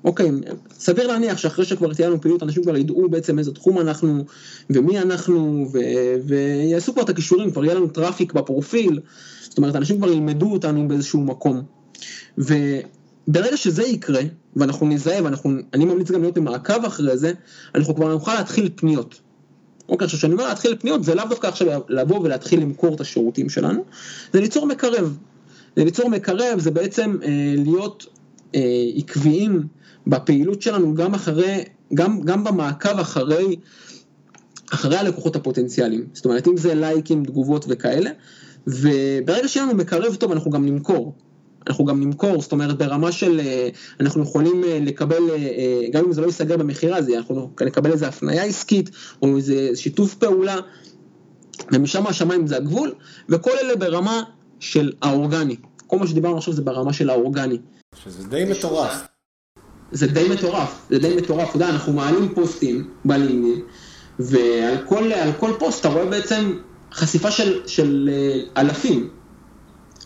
אוקיי, סביר להניח שאחרי שכבר תהיה לנו פעילות, אנשים כבר ידעו בעצם איזה תחום אנחנו ומי אנחנו, ו... ויעשו כבר את הקישורים, כבר יהיה לנו traffic בפרופיל, זאת אומרת, אנשים כבר ילמדו אותנו באיזשהו מקום. וברגע שזה יקרה, ואנחנו נזהה, ואני ממליץ גם להיות במעקב אחרי זה, אנחנו כבר נוכל להתחיל פניות. אוקיי, עכשיו כשאני אומר להתחיל פניות, זה לאו דווקא עכשיו לבוא ולהתחיל למכור את השירותים שלנו, זה ליצור מקרב. זה ליצור מקרב, זה בעצם אה, להיות אה, עקביים בפעילות שלנו גם אחרי, גם, גם במעקב אחרי, אחרי הלקוחות הפוטנציאליים. זאת אומרת, אם זה לייקים, תגובות וכאלה, וברגע שיהיה לנו מקרב טוב, אנחנו גם נמכור. אנחנו גם נמכור, זאת אומרת ברמה של, אה, אנחנו יכולים אה, לקבל, אה, גם אם זה לא ייסגר במכירה, אנחנו נקבל איזה הפנייה עסקית, או איזה שיתוף פעולה, ומשם השמיים זה הגבול, וכל אלה ברמה של האורגני. כל מה שדיברנו עכשיו זה ברמה של האורגני. שזה די מטורף. זה די מטורף, זה די מטורף, אתה יודע, אנחנו מעלים פוסטים בלינקדאין, ועל כל, כל פוסט אתה רואה בעצם חשיפה של, של אה,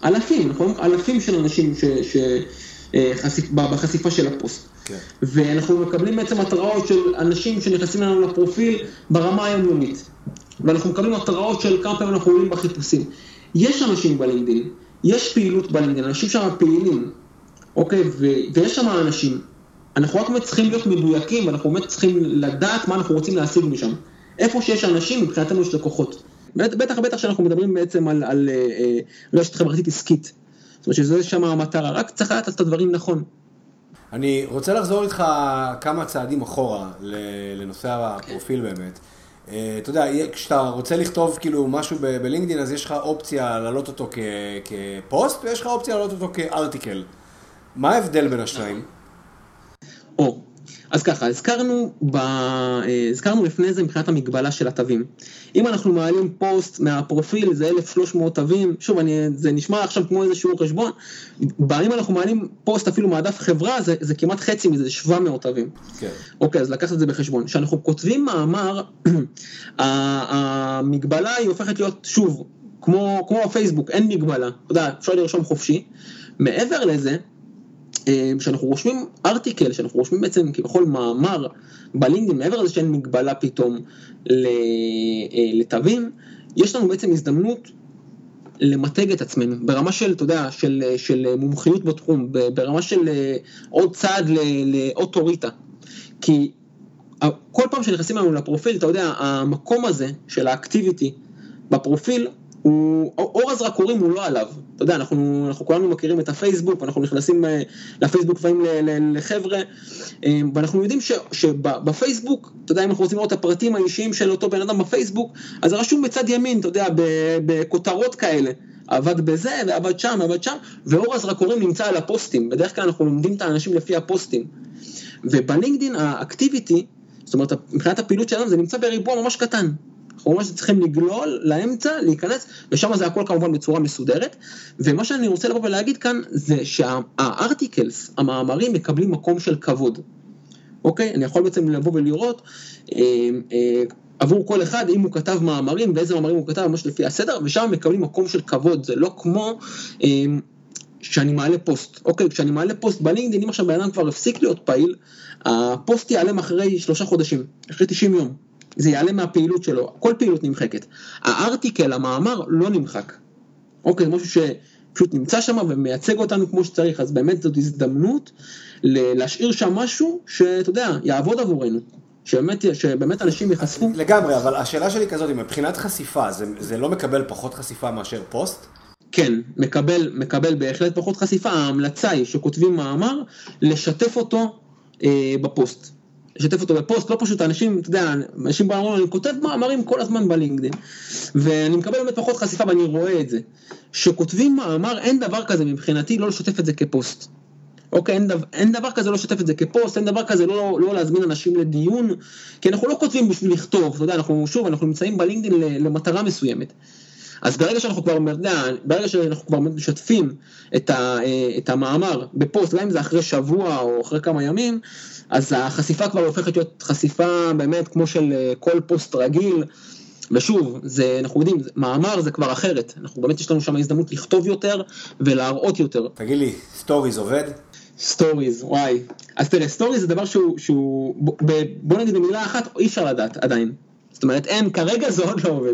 אלפים, נכון? אלפים של אנשים ש, ש, אה, חשיפ, בחשיפה של הפוסט. כן. ואנחנו מקבלים בעצם התראות של אנשים שנכנסים לנו לפרופיל ברמה היומיומית. ואנחנו מקבלים התראות של כמה פעמים אנחנו עולים בחיפושים. יש אנשים בלינקדאין, יש פעילות בלינקדאין, אנשים שם פעילים, אוקיי? ו- ויש שם אנשים אנחנו רק באמת צריכים להיות מדויקים, ואנחנו באמת צריכים לדעת מה אנחנו רוצים להשיג משם. איפה שיש אנשים, מבחינתנו יש לקוחות. בטח בטח שאנחנו מדברים בעצם על, על, על אה, רשת חברתית עסקית. זאת אומרת שזה שם המטרה, רק צריך לדעת את הדברים נכון. אני רוצה לחזור איתך כמה צעדים אחורה לנושא הפרופיל באמת. אה, אתה יודע, כשאתה רוצה לכתוב כאילו משהו בלינקדאין, אז יש לך אופציה להעלות אותו כפוסט, ויש לך אופציה להעלות אותו כארטיקל. מה ההבדל בין השניים? או, אז ככה, הזכרנו, ב... אה, הזכרנו לפני זה מבחינת המגבלה של התווים. אם אנחנו מעלים פוסט מהפרופיל זה 1,300 תווים, שוב, אני, זה נשמע עכשיו כמו איזה שיעור חשבון, אם אנחנו מעלים פוסט אפילו מהדף חברה, זה, זה כמעט חצי מזה, זה 700 תווים. כן. אוקיי, אז לקחת את זה בחשבון. כשאנחנו כותבים מאמר, המגבלה היא הופכת להיות, שוב, כמו, כמו הפייסבוק, אין מגבלה, אתה יודע, אפשר לרשום חופשי. מעבר לזה, כשאנחנו רושמים ארטיקל, כשאנחנו רושמים בעצם כביכול מאמר בלינקדאין, מעבר לזה שאין מגבלה פתאום אה, לתווים, יש לנו בעצם הזדמנות למתג את עצמנו ברמה של, אתה יודע, של, של מומחיות בתחום, ברמה של אה, עוד צעד לאוטוריטה. כי כל פעם שנכנסים לנו לפרופיל, אתה יודע, המקום הזה של האקטיביטי בפרופיל, הוא אור הזרקורים הוא לא עליו, אתה יודע, אנחנו, אנחנו כולנו מכירים את הפייסבוק, ואנחנו נכנסים אה, לפייסבוק לפעמים לחבר'ה, אה, ואנחנו יודעים ש, שבפייסבוק, אתה יודע, אם אנחנו רוצים לראות את הפרטים האישיים של אותו בן אדם בפייסבוק, אז רשום בצד ימין, אתה יודע, בכותרות כאלה. עבד בזה ועבד שם ועבד שם, ואור הזרקורים נמצא על הפוסטים, בדרך כלל אנחנו לומדים את האנשים לפי הפוסטים. ובלינקדין האקטיביטי, זאת אומרת מבחינת הפעילות שלנו זה נמצא בריבוע ממש קטן. ממש צריכים לגלול לאמצע, להיכנס, ושם זה הכל כמובן בצורה מסודרת. ומה שאני רוצה לבוא ולהגיד כאן זה שהארטיקלס, המאמרים מקבלים מקום של כבוד. אוקיי? אני יכול בעצם לבוא ולראות אה, אה, עבור כל אחד, אם הוא כתב מאמרים, ואיזה מאמרים הוא כתב, ממש לפי הסדר, ושם מקבלים מקום של כבוד, זה לא כמו אה, שאני מעלה פוסט. אוקיי, כשאני מעלה פוסט בלינקדאין, אם עכשיו בן אדם כבר הפסיק להיות פעיל, הפוסט ייעלם אחרי שלושה חודשים, אחרי 90 יום. זה יעלה מהפעילות שלו, כל פעילות נמחקת. ה article, המאמר, לא נמחק. אוקיי, זה משהו שפשוט נמצא שם ומייצג אותנו כמו שצריך, אז באמת זאת הזדמנות להשאיר שם משהו שאתה יודע, יעבוד עבורנו. שבאמת, שבאמת אנשים ייחשפו. לגמרי, אבל השאלה שלי כזאת, מבחינת חשיפה, זה, זה לא מקבל פחות חשיפה מאשר פוסט? כן, מקבל, מקבל בהחלט פחות חשיפה. ההמלצה היא שכותבים מאמר, לשתף אותו אה, בפוסט. לשתף אותו בפוסט, לא פשוט, אנשים, אתה יודע, אנשים ואומרים, אני כותב מאמרים כל הזמן בלינקדאין, ואני מקבל באמת פחות חשיפה ואני רואה את זה. שכותבים מאמר, אין דבר כזה מבחינתי לא לשתף את זה כפוסט. אוקיי, אין, דבר, אין דבר כזה לא לשתף את זה כפוסט, אין דבר כזה לא, לא להזמין אנשים לדיון, כי אנחנו לא כותבים בשביל לכתוב, אתה יודע, אנחנו שוב, אנחנו נמצאים בלינקדאין למטרה מסוימת. אז ברגע שאנחנו כבר, יודע, ברגע שאנחנו כבר משתפים את, ה, את המאמר בפוסט, גם אם זה אחרי שבוע או אחרי כמה ימים, אז החשיפה כבר הופכת להיות חשיפה באמת כמו של אה, כל פוסט רגיל. ושוב, זה, אנחנו יודעים, מאמר זה כבר אחרת, אנחנו באמת יש לנו שם הזדמנות לכתוב יותר ולהראות יותר. תגיד לי, סטוריז עובד? סטוריז, וואי. אז תראה, סטוריז זה דבר שהוא, שהוא בוא נגיד במילה אחת, אי אפשר לדעת עדיין. זאת אומרת, אין, כרגע זה עוד לא עובד.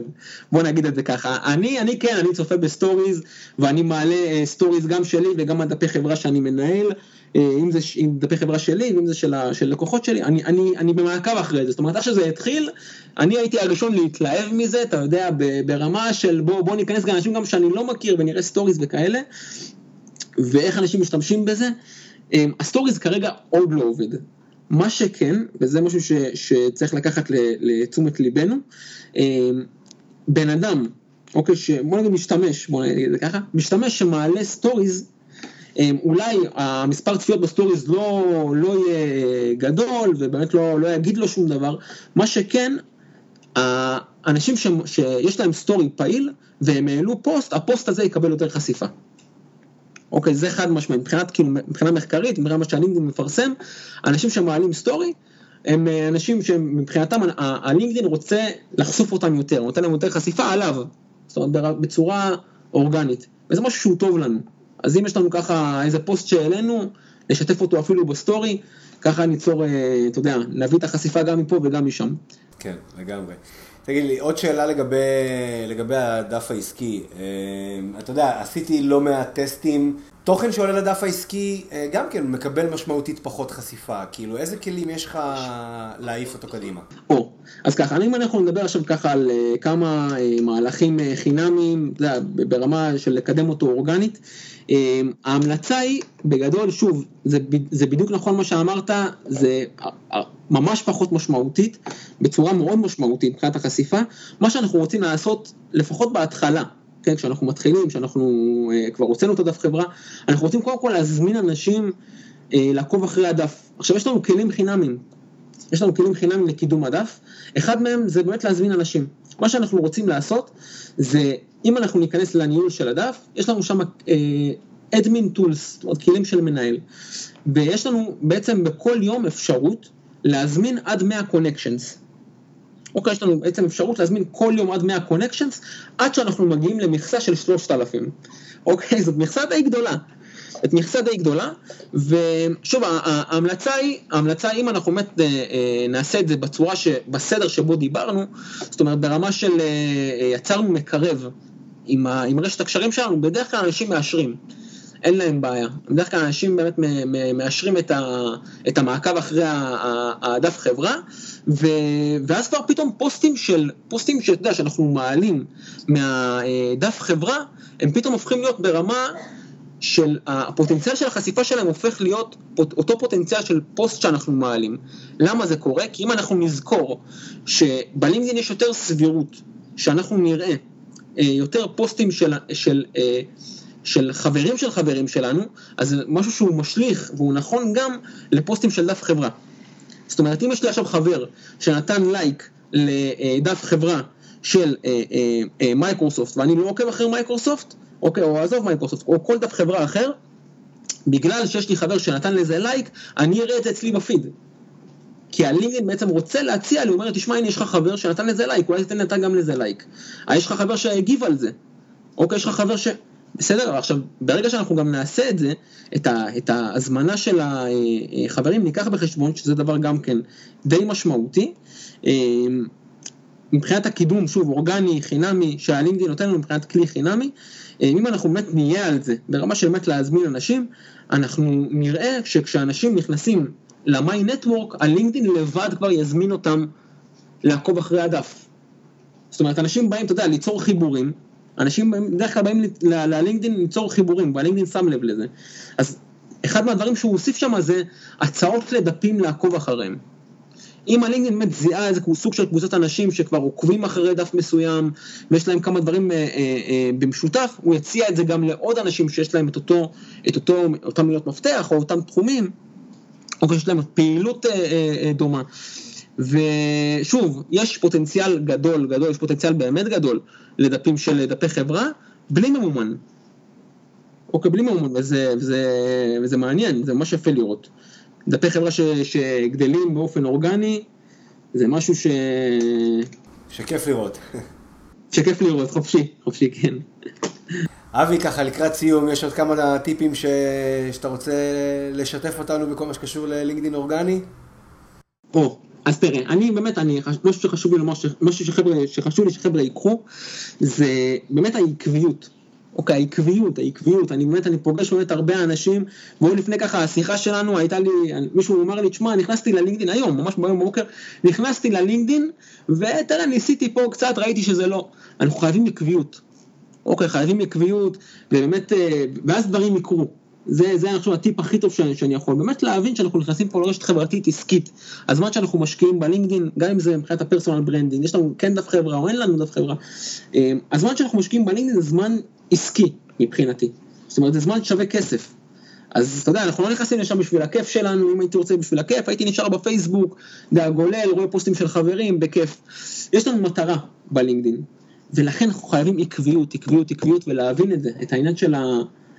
בוא נגיד את זה ככה. אני, אני כן, אני צופה בסטוריז, ואני מעלה אה, סטוריז גם שלי וגם הדפי חברה שאני מנהל, אה, אם זה עם דפי חברה שלי ואם זה של, של לקוחות שלי, אני, אני, אני במעקב אחרי זה. זאת אומרת, איך שזה התחיל, אני הייתי הראשון להתלהב מזה, אתה יודע, ברמה של בוא, בוא ניכנס גם אנשים גם שאני לא מכיר ונראה סטוריז וכאלה, ואיך אנשים משתמשים בזה. אמ, הסטוריז כרגע עוד לא עובד. מה שכן, וזה משהו ש, שצריך לקחת לתשומת ליבנו, אמ, בן אדם, אוקיי, ש... בוא נגיד משתמש, בוא נגיד זה ככה, משתמש שמעלה סטוריז, אמ, אולי המספר צפיות בסטוריז לא, לא יהיה גדול ובאמת לא, לא יגיד לו שום דבר, מה שכן, האנשים ש, שיש להם סטורי פעיל והם העלו פוסט, הפוסט הזה יקבל יותר חשיפה. אוקיי, זה חד משמעית, מבחינת, כאילו, מבחינה מחקרית, מבחינת מה שאני מפרסם, אנשים שמעלים סטורי, הם אה, אנשים שמבחינתם הלינקדאין רוצה לחשוף אותם יותר, נותן להם יותר חשיפה עליו, זאת אומרת בצורה אורגנית, וזה משהו שהוא טוב לנו. אז אם יש לנו ככה איזה פוסט שהעלינו, לשתף אותו אפילו בסטורי, ככה ניצור, אה, אתה יודע, להביא את החשיפה גם מפה וגם משם. כן, לגמרי. תגיד לי, עוד שאלה לגבי, לגבי הדף העסקי. אה, אתה יודע, עשיתי לא מעט טסטים. תוכן שעולה לדף העסקי אה, גם כן מקבל משמעותית פחות חשיפה. כאילו, איזה כלים יש לך להעיף אותו קדימה? או, אז ככה, אם אנחנו נדבר עכשיו ככה על אה, כמה מהלכים חינמיים, אתה יודע, ברמה של לקדם אותו אורגנית. ההמלצה היא, בגדול, שוב, זה, זה בדיוק נכון מה שאמרת, זה ממש פחות משמעותית, בצורה מאוד משמעותית מבחינת החשיפה, מה שאנחנו רוצים לעשות, לפחות בהתחלה, כן, כשאנחנו מתחילים, כשאנחנו אה, כבר הוצאנו את הדף חברה, אנחנו רוצים קודם כל להזמין אנשים אה, לעקוב אחרי הדף. עכשיו יש לנו כלים חינמים, יש לנו כלים חינמים לקידום הדף, אחד מהם זה באמת להזמין אנשים. מה שאנחנו רוצים לעשות זה, אם אנחנו ניכנס לניהול של הדף, יש לנו שם אדמין uh, טולס, זאת אומרת כלים של מנהל, ויש לנו בעצם בכל יום אפשרות להזמין עד 100 connections. אוקיי, יש לנו בעצם אפשרות להזמין כל יום עד 100 connections, עד שאנחנו מגיעים למכסה של 3,000. אוקיי, זאת מכסה די גדולה. זאת מכסה די גדולה, ושוב, ההמלצה היא, ההמלצה היא אם אנחנו באמת אה, אה, נעשה את זה בצורה, ש, בסדר שבו דיברנו, זאת אומרת ברמה של אה, יצרנו מקרב עם, ה, עם רשת הקשרים שלנו, בדרך כלל אנשים מאשרים. אין להם בעיה. בדרך כלל אנשים באמת מאשרים את, ה, את המעקב אחרי הדף חברה, ו, ואז כבר פתאום פוסטים של, פוסטים שאתה יודע, שאנחנו מעלים מהדף חברה, הם פתאום הופכים להיות ברמה של הפוטנציאל של החשיפה שלהם הופך להיות אותו פוטנציאל של פוסט שאנחנו מעלים. למה זה קורה? כי אם אנחנו נזכור שבלינקדאין יש יותר סבירות שאנחנו נראה אה, יותר פוסטים של, של, אה, של חברים של חברים שלנו, אז זה משהו שהוא משליך והוא נכון גם לפוסטים של דף חברה. זאת אומרת, אם יש לי עכשיו חבר שנתן לייק לדף חברה של אה, מייקרוסופט ואני לא עוקב אחרי מייקרוסופט, אוקיי, או עזוב מייקרוסופט, או כל דף חברה אחר, בגלל שיש לי חבר שנתן לזה לייק, אני אראה את זה אצלי בפיד. כי הלינקדאין בעצם רוצה להציע לי, הוא אומר, תשמע, הנה יש לך חבר שנתן לזה לייק, אולי תתן אתה גם לזה לייק. אה, יש לך חבר שהגיב על זה. אוקיי, יש לך חבר ש... בסדר, עכשיו, ברגע שאנחנו גם נעשה את זה, את, ה, את ההזמנה של החברים, ניקח בחשבון, שזה דבר גם כן די משמעותי. אה, מבחינת הקידום, שוב, אורגני, חינמי, שהלינקדאין נותן לנו מבחינת כלי חינמי, אה, אם אנחנו באמת נהיה על זה, ברמה של באמת להזמין אנשים, אנחנו נראה שכשאנשים נכנסים למיי נטוורק, הלינקדאין לבד כבר יזמין אותם לעקוב אחרי הדף. זאת אומרת, אנשים באים, אתה יודע, ליצור חיבורים, אנשים בדרך כלל באים ללינקדאין ליצור חיבורים, והלינקדאין שם לב לזה. אז אחד מהדברים שהוא הוסיף שם זה הצעות לדפים לעקוב אחריהם. אם הלינקדאין באמת זיהה איזה סוג של קבוצת אנשים שכבר עוקבים אחרי דף מסוים ויש להם כמה דברים אה, אה, אה, במשותף, הוא יציע את זה גם לעוד אנשים שיש להם את אותו, את אותו, אותם מילות מפתח או אותם תחומים, או שיש להם פעילות אה, אה, אה, דומה. ושוב, יש פוטנציאל גדול, גדול, יש פוטנציאל באמת גדול לדפים של דפי חברה, בלי ממומן. אוקיי, בלי ממומן, וזה, וזה, וזה מעניין, זה ממש יפה לראות. דפי חברה ש, שגדלים באופן אורגני, זה משהו ש... שכיף לראות. שכיף לראות, חופשי, חופשי, כן. אבי, ככה לקראת סיום, יש עוד כמה טיפים ש... שאתה רוצה לשתף אותנו בכל מה שקשור ללינקדאין אורגני? או, אז תראה, אני באמת, אני, משהו שחשוב לי לומר, משהו שחבר'ה, שחשוב לי שחבר'ה ייקחו, זה באמת העקביות. אוקיי, העקביות, העקביות, אני באמת, אני פוגש באמת הרבה אנשים, והוא לפני ככה, השיחה שלנו הייתה לי, מישהו אמר לי, תשמע, נכנסתי ללינקדאין היום, ממש ביום בבוקר, נכנסתי ללינקדאין, ותראה, ניסיתי פה קצת, ראיתי שזה לא. אנחנו חייבים עקביות. אוקיי, חייבים עקביות, ובאמת, אה, ואז דברים יקרו. זה, זה אני חושב הטיפ הכי טוב שאני, שאני יכול, באמת להבין שאנחנו נכנסים פה לרשת חברתית עסקית. הזמן שאנחנו משקיעים בלינקדאין, גם אם זה מבחינת ה personal branding, יש לנו כן דף חברה או אין לנו דף חברה, אה, הזמן שאנחנו משקיעים בלינקדאין זה זמן עסקי מבחינתי. זאת אומרת, זה זמן שווה כסף. אז אתה יודע, אנחנו לא נכנסים לשם בשביל הכיף שלנו, אם הייתי רוצה בשביל הכיף, הייתי נשאר בפייסבוק, יודע, גולל, רואה פוסטים של חברים, בכיף. יש לנו מטרה בלינקדאין, ולכן אנחנו חייבים עקביות, עקביות, עקביות, ולהבין את זה, את העניין של ה...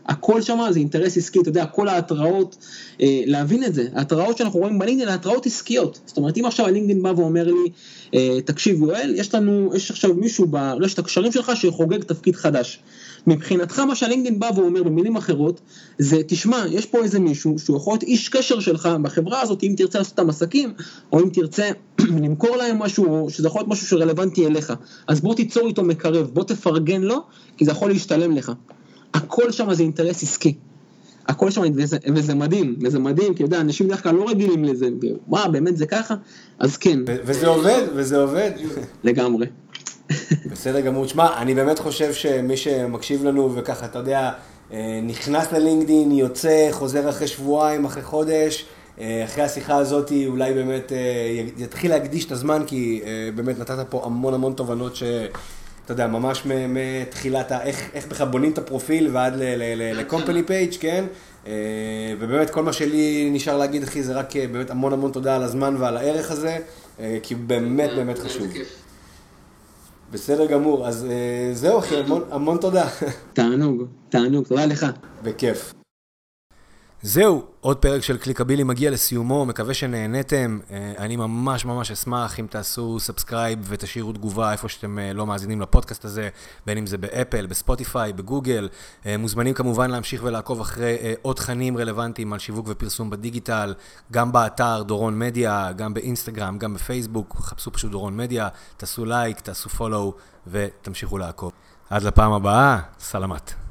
הכל שם זה אינטרס עסקי, אתה יודע, כל ההתראות, אה, להבין את זה, ההתראות שאנחנו רואים בלינקדאין, התראות עסקיות. זאת אומרת, אם עכשיו הלינקדאין בא ואומר לי, אה, תקשיב יואל, יש לנו, יש עכשיו מישהו ברשת הקשרים שלך שחוגג תפקיד חדש. מבחינתך מה שהלינקדאין בא ואומר במילים אחרות, זה תשמע, יש פה איזה מישהו שהוא יכול להיות איש קשר שלך בחברה הזאת, אם תרצה לעשות איתם עסקים, או אם תרצה למכור להם משהו, או שזה יכול להיות משהו שרלוונטי אליך. אז בוא תיצור איתו מקרב, בוא תפרגן לו, כי זה יכול להשתלם לך. הכל שם זה אינטרס עסקי. הכל שם, וזה, וזה מדהים, וזה מדהים, כי אתה יודע, אנשים בדרך כלל לא רגילים לזה, וואו, באמת זה ככה? אז כן. וזה עובד, וזה עובד. לגמרי. בסדר גמור. תשמע, אני באמת חושב שמי שמקשיב לנו וככה, אתה יודע, אה, נכנס ללינקדאין, יוצא, חוזר אחרי שבועיים, אחרי חודש, אה, אחרי השיחה הזאת אולי באמת אה, יתחיל להקדיש את הזמן, כי באמת נתת פה המון המון תובנות ש... אתה יודע, ממש מתחילת. איך, איך בכלל בונים את הפרופיל ועד ל-company page, כן? ובאמת כל מה שלי נשאר להגיד, אחי, זה רק באמת המון המון תודה על הזמן ועל הערך הזה, כי הוא באמת באמת חשוב. בסדר גמור, אז אה, זהו אבי, המון, המון תודה. תענוג, תענוג, תודה לך. בכיף. זהו, עוד פרק של קליקבילי מגיע לסיומו, מקווה שנהניתם. אה, אני ממש ממש אשמח אם תעשו subscribe ותשאירו תגובה איפה שאתם אה, לא מאזינים לפודקאסט הזה, בין אם זה באפל, בספוטיפיי, בגוגל. אה, מוזמנים כמובן להמשיך ולעקוב אחרי עוד תכנים רלוונטיים על שיווק ופרסום בדיגיטל, גם באתר דורון מדיה, גם באינסטגרם, גם בפייסבוק, חפשו פשוט דורון מדיה, תעשו לייק, תעשו פולו ותמשיכו לעקוב. עד לפעם הבאה, סלמת.